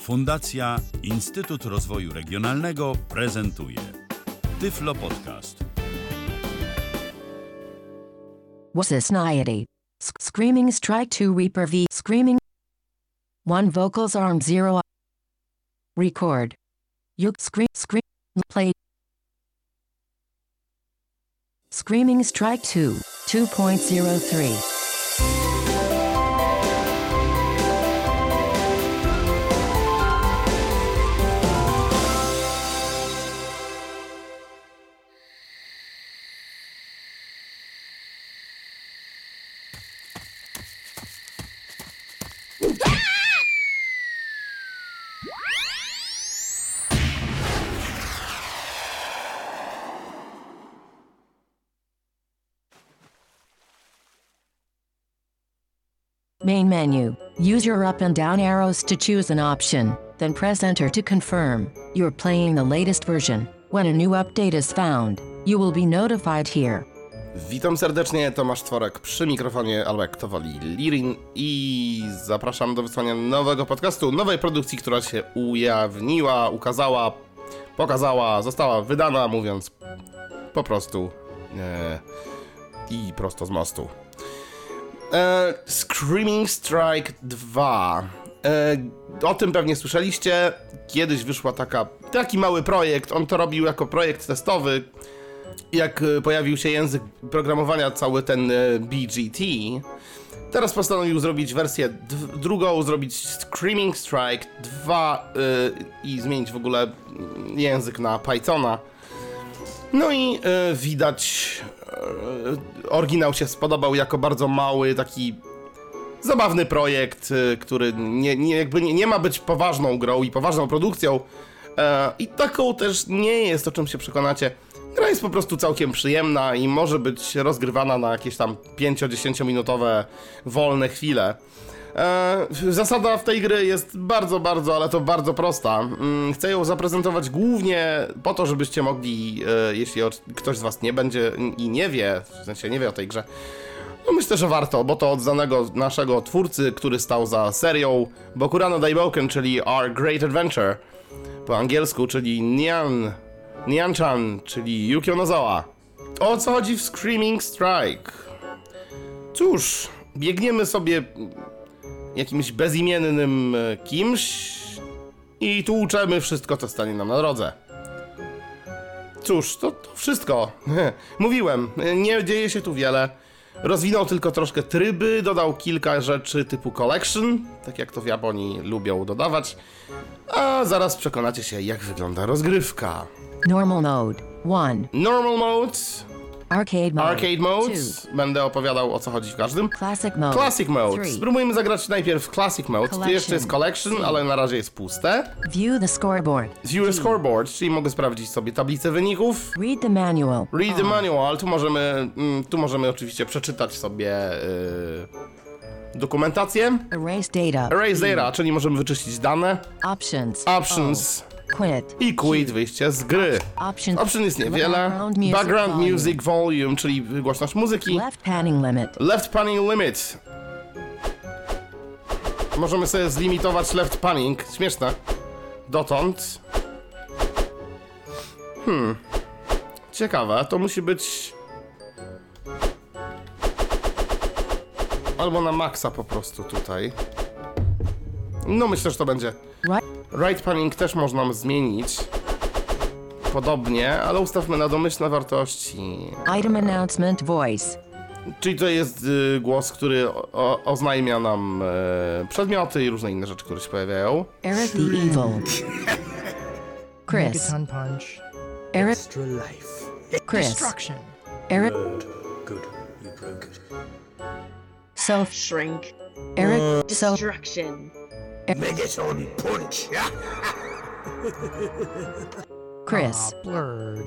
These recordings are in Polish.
Fundacja Instytut Rozwoju Regionalnego prezentuje Tyflo Podcast. Screaming Strike 2 Reaper V. Screaming 1 Vocals Arm 0 Record. You scream scream play Screaming Strike 2 2.03 Main menu. Use your up and down arrows to choose an option, then press enter to confirm you're playing the latest version. When a new update is found, you will be notified here. Witam serdecznie, Tomasz Tworek przy mikrofonie, albo jak to woli, Lirin i zapraszam do wysłania nowego podcastu, nowej produkcji, która się ujawniła, ukazała, pokazała, została wydana, mówiąc po prostu e, i prosto z mostu. E, Screaming Strike 2. E, o tym pewnie słyszeliście. Kiedyś wyszła taka, taki mały projekt. On to robił jako projekt testowy. Jak e, pojawił się język programowania, cały ten e, BGT, teraz postanowił zrobić wersję drugą, zrobić Screaming Strike 2 e, i zmienić w ogóle język na Pythona. No i e, widać, e, oryginał się spodobał jako bardzo mały, taki zabawny projekt, e, który nie, nie, jakby nie, nie ma być poważną grą i poważną produkcją. E, I taką też nie jest, o czym się przekonacie. Gra jest po prostu całkiem przyjemna i może być rozgrywana na jakieś tam 5-10 minutowe wolne chwile. E, zasada w tej gry jest bardzo, bardzo, ale to bardzo prosta. Mm, Chcę ją zaprezentować głównie po to, żebyście mogli, e, jeśli ktoś z Was nie będzie i nie wie, w sensie nie wie o tej grze, no myślę, że warto, bo to od znanego naszego twórcy, który stał za serią Bokurano Daibouken, czyli Our Great Adventure po angielsku, czyli Nyan, Nyan-chan, czyli Yukio Nozawa. O co chodzi w Screaming Strike? Cóż, biegniemy sobie jakimś bezimiennym e, kimś i tłuczemy wszystko, co stanie nam na drodze. Cóż, to, to wszystko. Mówiłem, nie dzieje się tu wiele. Rozwinął tylko troszkę tryby, dodał kilka rzeczy typu collection, tak jak to w Japonii lubią dodawać. A zaraz przekonacie się, jak wygląda rozgrywka. Normal mode 1. Normal mode, Arcade mode arcade mode, 2. będę opowiadał o co chodzi w każdym. Classic mode Classic mode. 3. Spróbujmy zagrać najpierw Classic mode. Tu jeszcze jest collection, ale na razie jest puste. View the scoreboard. View the scoreboard, czyli mogę sprawdzić sobie tablicę wyników. Read the manual. Read the manual, tu możemy, mm, tu możemy oczywiście przeczytać sobie yy, dokumentację. Erase data. Erase data, czyli możemy wyczyścić dane. Options. Options O. Quit. i quit, wyjście z gry. Option jest niewiele. Background music Background volume. music volume, czyli głośność muzyki. Left panning limit. Left panning limit. Możemy sobie zlimitować left panning. Śmieszne. Dotąd. Hmm. Ciekawe, to musi być. Albo na maksa po prostu tutaj. No myślę, że to będzie. Right. Panning też można zmienić. Podobnie, ale ustawmy na domyślne wartości. Item announcement voice. Czyli to jest y, głos, który o, o, oznajmia nam e, przedmioty i różne inne rzeczy, które się pojawiają. Eric the Evil. Chris. Megaton Punch. Eric. Extra life. Chris. Destruction. Eric. Good. You broke it. So. Shrink. Eric. So. Destruction. Megaton punch. Chris. Blurred.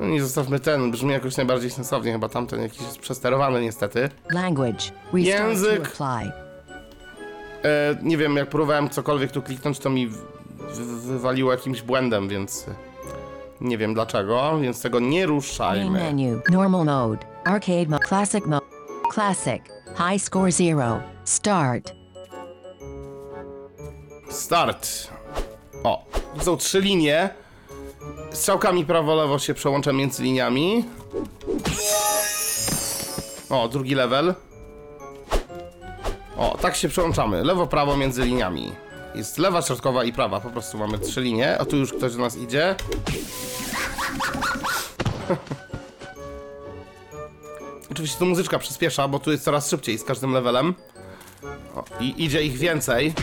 No nie zostawmy ten, brzmi jakoś najbardziej sensownie, chyba tamten jakiś jest przesterowany niestety. Language. Język. to apply. E, nie wiem, jak próbowałem cokolwiek tu kliknąć, to mi w, w, wywaliło jakimś błędem, więc e, nie wiem dlaczego, więc tego nie Main ruszajmy. menu. Normal mode. Arcade mode. Classic mode. Classic. High score 0. Start. Start. O, są trzy linie. Strzałkami prawo-lewo się przełączam między liniami. O, drugi level. O, tak się przełączamy. Lewo-prawo między liniami. Jest lewa, środkowa i prawa. Po prostu mamy trzy linie. O, tu już ktoś do nas idzie. Oczywiście tu muzyczka przyspiesza, bo tu jest coraz szybciej z każdym levelem. O, I idzie ich więcej.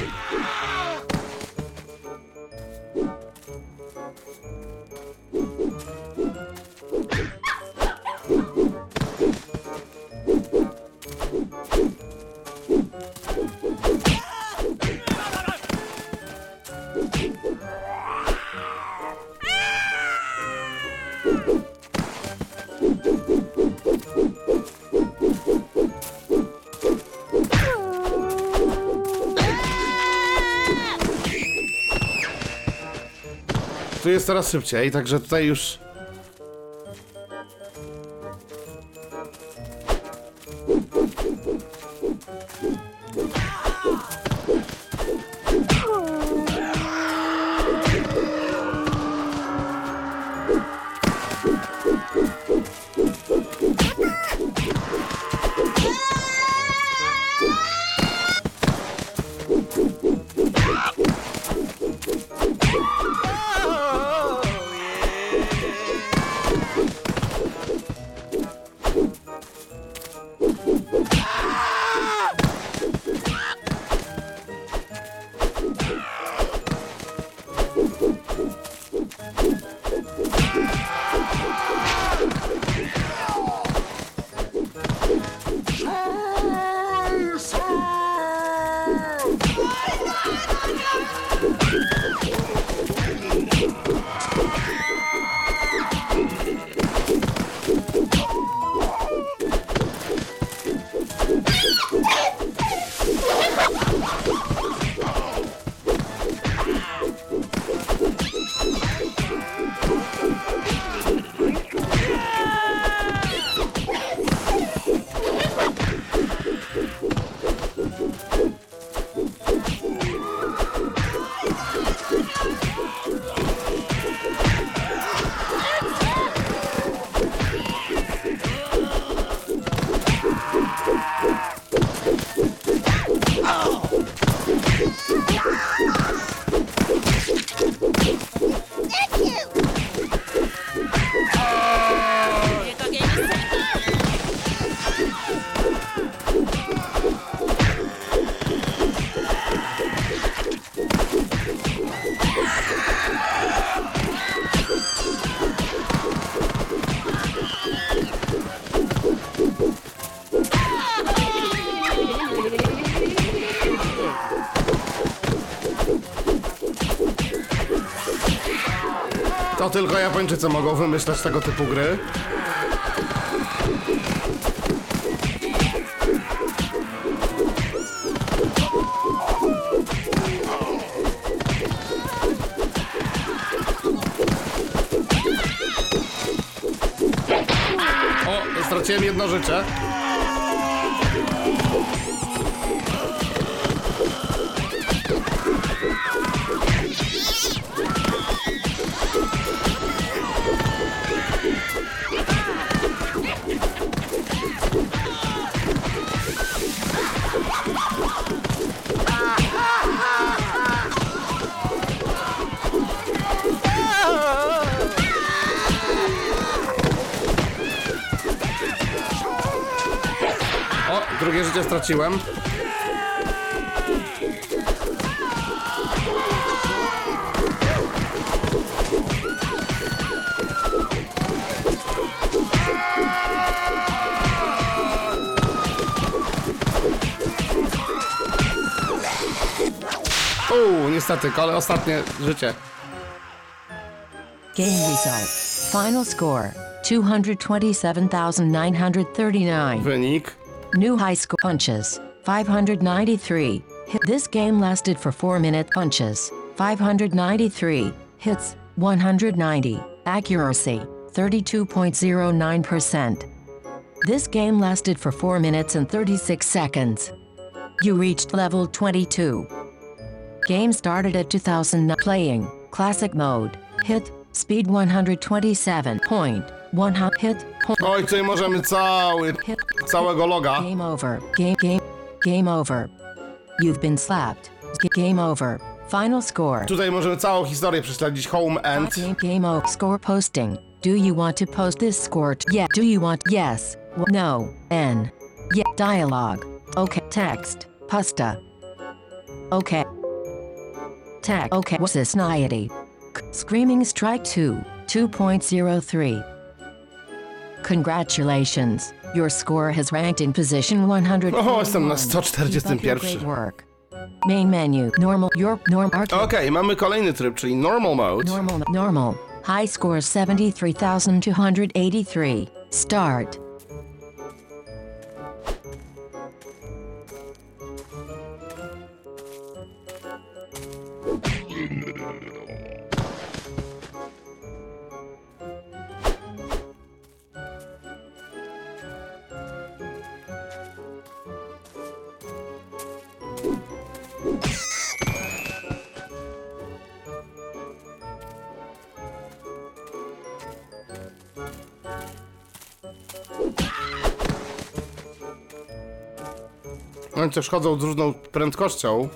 Tu jest coraz szybciej, także tutaj już. Tylko Japończycy mogą wymyślać tego typu gry. O, straciłem jedno życie. Drugie życie straciłem. Uuu, niestety, ale ostatnie życie. Game result. Final score 227,939. Wynik. New high score punches 593. Hit. This game lasted for 4 minute punches 593. Hits 190. Accuracy 32.09%. This game lasted for 4 minutes and 36 seconds. You reached level 22. Game started at 2000. Playing. Classic mode. Hit. Speed 127.100. Hit. Oj, tutaj możemy cały, całego loga. Game over. Game game game over. You've been slapped. Game over. Final score. Tutaj możemy całą historię prześledzić. Home end. Game game over. Score posting. Do you want to post this score? Yeah. Do you want? Yes. No. N. Yeah. Dialogue. Okay. Text. Pasta. Okay. Tech. Okay. What's this? Screaming Strike 2. 2.03. Congratulations. Your score has ranked in position 100. O, jestem na Keep up 141. great work. Main menu. Normal. Your norm. Arcade. Okej, mamy kolejny tryb, czyli normal mode. Normal. Normal. High score 73,283. Start. Oni też chodzą z różną prędkością.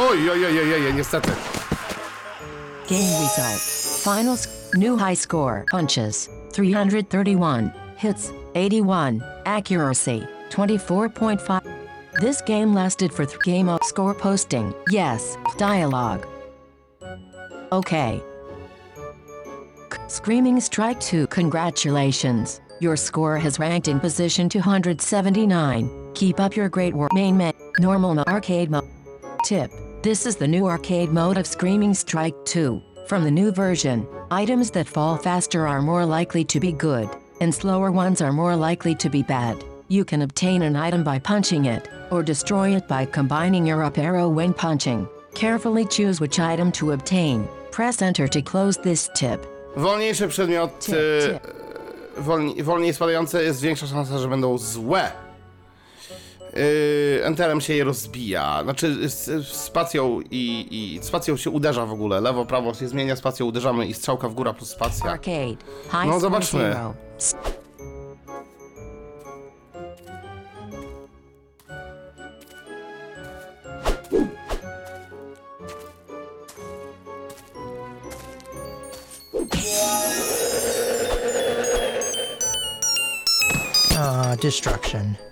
Oj, oj, oj, oj, oj, niestety. Game result. Finals. New high score. Punches. 331. Hits. 81. Accuracy. 24.5. This game lasted for th- game of score posting. Yes. Dialogue. Okay. Screaming Strike 2. Congratulations. Your score has ranked in position 279. Keep up your great work. Main menu. Normal. Arcade mode. Tip. This is the new arcade mode of Screaming Strike 2. From the new version, items that fall faster are more likely to be good, and slower ones are more likely to be bad. You can obtain an item by punching it, or destroy it by combining your up arrow when punching. Carefully choose which item to obtain. Press enter to close this tip. Wolniejsze przedmioty, Tip, tip. wolni, wolniej spadające jest większa szansa, że będą złe. Yy, enterem się je rozbija. Znaczy z, z spacją i, i spacją się uderza w ogóle. Lewo, prawo się zmienia, spacją uderzamy i strzałka w górę plus spacja. No, zobaczmy. Uh, destruction.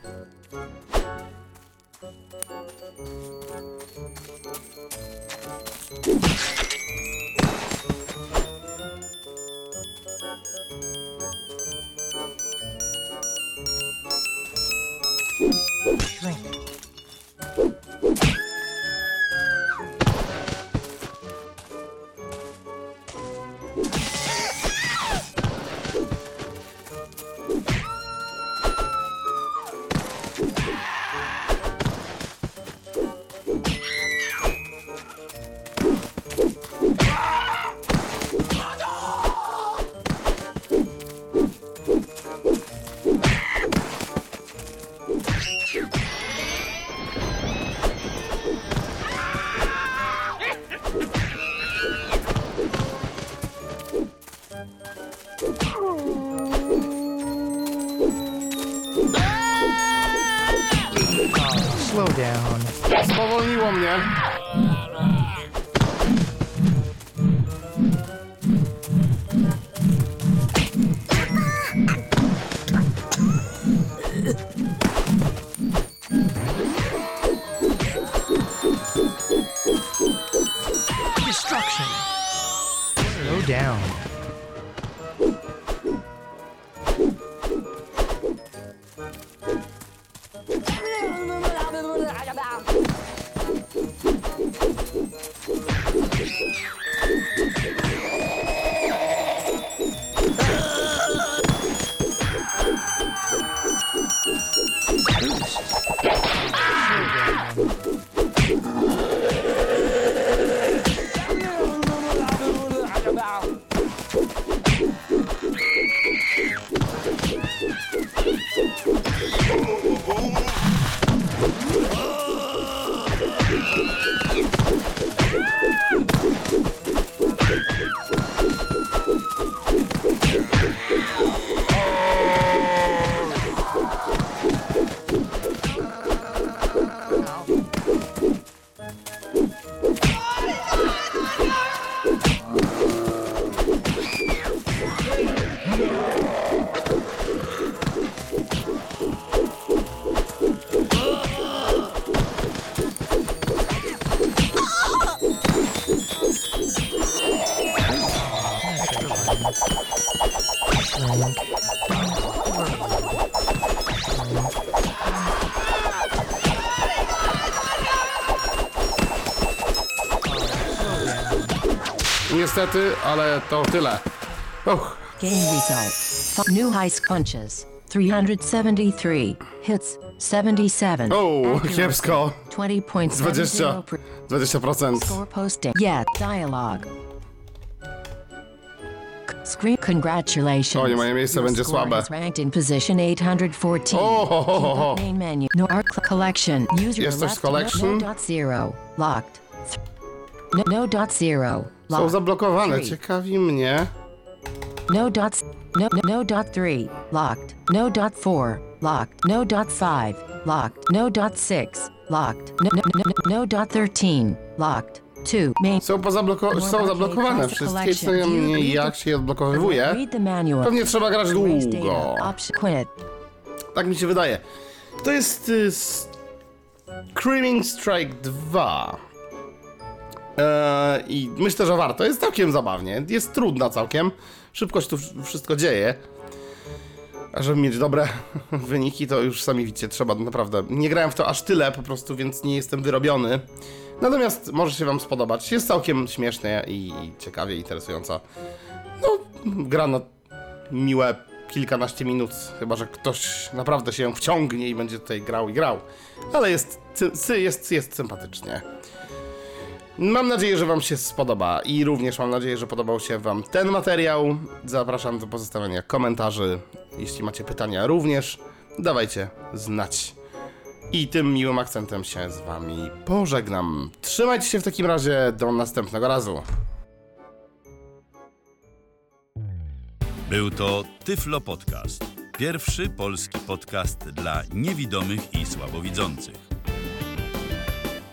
Niestety, ale to tyle. Uch. Oh. Game result. F- New high sc- punches. 373. Hits. 77. O, kiepsko. 20.70 per 20%. score posting. Yet. Dialogue. Screen congratulations. O, nie, moje miejsce Your będzie score słabe. is ranked in position 814. O, ho, ho, ho, ho. main menu. No art collection. Use your Jest coś z left collection? No dot zero. Locked. No, no dot zero. Są zablokowane, Three. ciekawi mnie. No dots. No, no, no dot three. Locked. No dot four. Locked. No dot five. Locked. No dot six. Locked. No, no, no, no, no dot thirteen. Locked. Two. Main. Są, pozabloko- są zablokowane wszystkie, co ja mnie jak się je odblokowywuje. Read the manual. Pewnie trzeba grać długo. data. Option. Quit. Tak mi się wydaje. To jest y, Screaming Strike 2. Eee, I myślę, że warto. Jest całkiem zabawnie. Jest trudna całkiem. Szybko się tu wszystko dzieje. A żeby mieć dobre wyniki, to już sami widzicie, trzeba naprawdę. Nie grałem w to aż tyle po prostu, więc nie jestem wyrobiony. Natomiast może się Wam spodobać. Jest całkiem śmiesznie i ciekawie interesująca. No, gra na miłe kilkanaście minut, chyba że ktoś naprawdę się wciągnie i będzie tutaj grał i grał. Ale jest, jest, jest sympatycznie. Mam nadzieję, że Wam się spodoba i również mam nadzieję, że podobał się Wam ten materiał. Zapraszam do pozostawienia komentarzy. Jeśli macie pytania, również dawajcie znać. I tym miłym akcentem się z Wami pożegnam. Trzymajcie się w takim razie do następnego razu. Był to Tyflo Podcast. Pierwszy polski podcast dla niewidomych i słabowidzących.